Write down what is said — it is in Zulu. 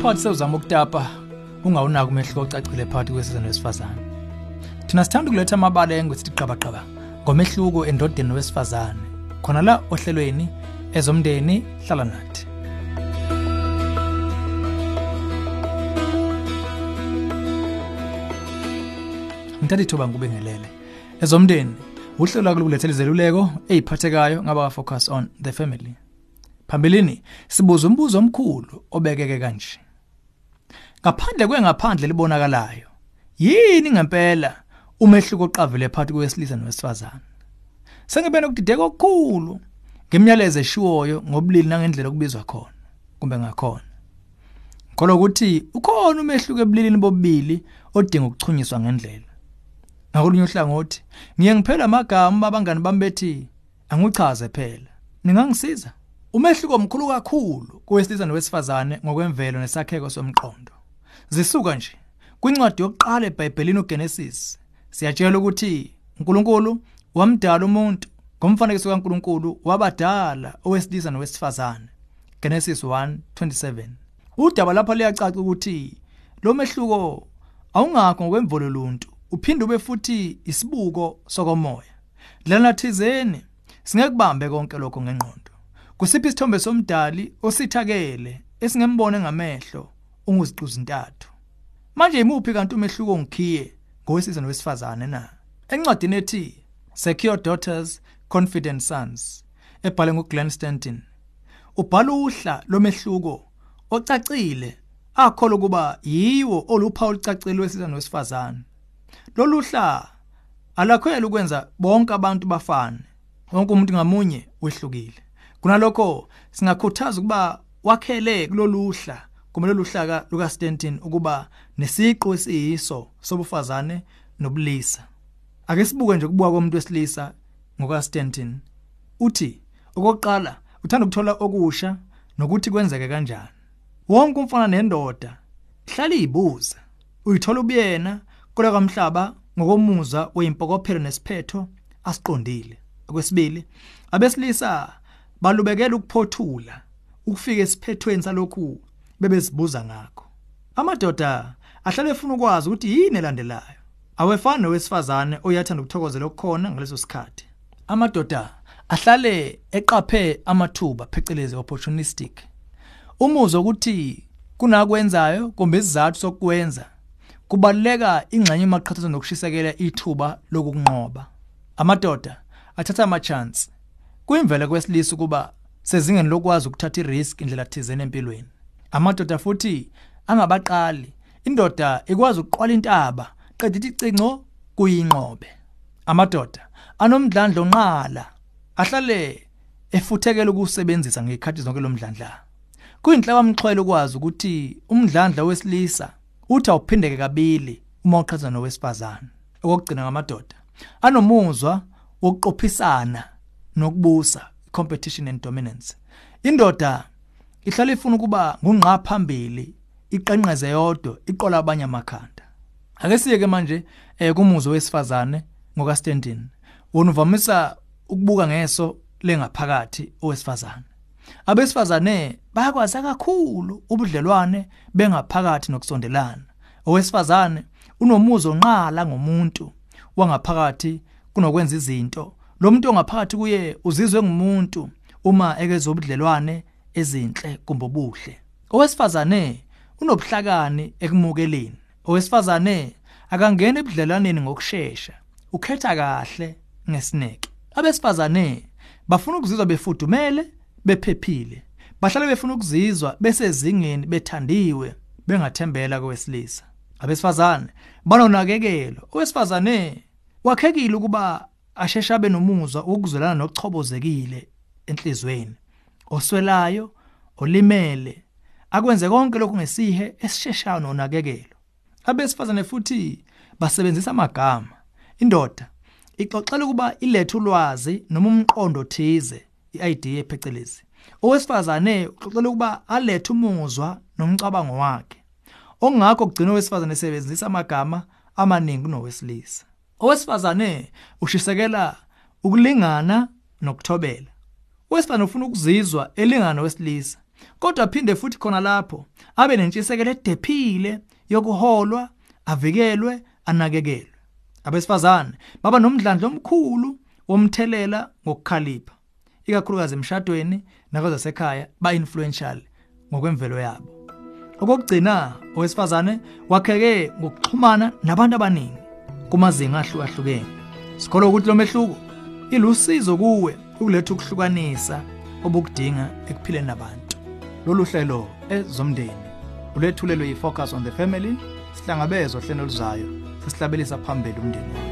umphakathi sewuzama ukutapa ungawunaki umehluko ocacile phakathi kwesizwe nowesifazane thina sithanda ukuletha amabala engwe sithi qabaqaba ngomehluko endodeni nowesifazane khona la ohlelweni ezomndeni hlala nathi. Ngithatha ithuba ngikubengelele ezomndeni uhlelo lakulethela izeluleko eziphathekayo ngaba focus on the family. Phambilini sibuza umbuzo omkhulu obekeke kanje. Ngaphandle kwengaphandle libonakalayo. Yini ngempela umehluko oqavile phakathi kwesilisa nowesifazane? Sengibe nokudideka okukhulu ngemiyalezo eshiwoyo ngobulili nangendlela okubizwa khona kumbe ngakhona. Ngikholwa ukuthi ukhona umehluko ebulilini bobili odinga ukuchunyiswa ngendlela. Ngakolunye uhlangothi ngiye ngiphela amagama abangani bami bethi angichaze phela ningangisiza. Umehluko omkhulu kakhulu kowesilisa nowesifazane ngokwemvelo nesakheko somqondo. Zisuka nje. Kwincwadi yokuqala eBhayibhelini uGenesis siyatshela ukuthi uNkulunkulu wamdala umuntu ngomfanekiso kaNkulunkulu wabadala owesilisa nowesifazane. Genesis 1:27 udaba lapha liyacaca ukuthi lo mehluko awungakho ngokwemvolo luntu uphinde ube futhi isibuko sokomoya. Lana thizeni singekubambe konke lokho ngengqondo. Kusiphi isithombe somdali osithakele esingembone ngamehlo? Unguzicuza intathu manje imuphi kanti umehluko ngikhiye ngowesizwe nowesifazane na? Encwadini ethi Secure Daughters Confident Sons ebhalwe nguGlenn Stanton. Ubhala uhla lomehluko ocacile akholwa kuba yiwo oluphawu olucacile wesizwe nowesifazane loluhla alakhwela ukwenza bonke abantu bafane. Wonke umuntu ngamunye wehlukile. Kunalokho singakhuthaza ukuba wakhele kuloluhla kumele luhlaka luka Stanton ukuba nesiqo esiyiso sobufazane nobulisa. Ake sibuke nje kubuka komuntu wesilisa ngoka Stanton uthi okokuqala uthanda ukuthola okusha nokuthi kwenzeke kanjani. Wonke umfana nendoda hlala izibuza uyithola ubuyena kule kamhlaba ngokomuzwa oyimpokophelo nesiphetho asiqondile. Okwesibili abesilisa balubekela ukuphothula ukufika esiphethweni salokhu bebezibuza ngakho. Amadoda ahlale efuna ukwazi ukuthi yini elandelayo. Awefani nowesifazane oyathanda ukuthokozela okukhona ngaleso sikhathi. Amadoda ahlale eqaphe amathuba phecelezi opportunistic. Umuzwa ukuthi kunakwenzayo kumbe isizathu sokwenza kubaleka ingxenye emaqhathazo nokushisekela ithuba lokunqoba. Amadoda athatha ama chance kuyimvela kwesilisa kuba sezingeni lokwazi ukuthatha irisk indlela thizeni empilweni. Amadoda futhi angabaqali. Indoda ikwazi ukuqwala intaba qedita icingo kuyinqobe. Amadoda anomdlandlo onqala ahlale efuthekela ukusebenzisa ngekhathi zonke lomdlandla kuyinhlaba umxhwele ukwazi ukuthi umdlandla wesilisa uthi awuphindeke kabili uma uqhatha nowesifazane. Okugcina ngamadoda anomuzwa wokuqophisana nokubusa competition and dominance. Indoda ihlala ifuna ukuba ngungqa phambili iqenqeze yodwa iqola abanye amakhanda. Ake siyeke manje eh kumuzo wesifazane ngoka Stanton wona uvamisa ukubuka ngeso lengaphakathi owesifazane. Abesifazane bayakwazi kakhulu ubudlelwane bengaphakathi nokusondelana. Owesifazane unomuzo onqala ngomuntu wangaphakathi kunokwenza izinto. Lo muntu ongaphakathi kuye uzizwe ngumuntu uma ekezobudlelwane ezinhle kumbe obuhle. Owesifazane unobuhlakani ekumukeleni. Owesifazane akangena ebudlelaneni ngokusheshsha ukhetha kahle ngesineke. Abesifazane bafuna ukuzizwa befudumele bephephile. Bahlale befuna ukuzizwa besezingeni bethandiwe bengathembela kowesilisa. Abesifazane banonakekelo. Owesifazane wakhekile ukuba ashesha abe nomuzwa ukuzwelana nokuchobozekile enhlizweni. Oswelayo olimele akwenze konke lokhu ngesihe esisheshayo nonakekelo abesifazane futhi basebenzisa amagama. Indoda ixoxela ukuba ilethe ulwazi noma umqondo thize iidea phecelezi. Owesifazane uxoxela ukuba alethe umuzwa nomcabango wakhe. Okungakho kugcina owesifazane esebenzisa amagama amaningi kunowesilisa. Owesifazane ushisekela ukulingana nokuthobela. Owesifazane ufuna ukuzizwa elingana nowesilisa kodwa phinde futhi khona lapho abe nentshisekelo edephile yokuholwa avikelwe anakekelwe. Abesifazane baba nomdlandlo omkhulu womthelela ngokukhalipha ikakhulukazi emshadweni nakwezasekhaya ba-influential ngokwemvelo yabo. Okokugcina owesifazane wakheke ngokuxhumana nabantu abaningi kumazinga ahlukahlukene. Sikholwa ukuthi lo mehluko ilusizo kuwe. Ukuletha ukuhlukanisa obukudinga ekuphileni nabantu. Lolu hlelo ezomndeni ulethulelwe yi-focus on the family sihlangabezwa hlelo luzayo sesihlabelisa phambili umndeni wakho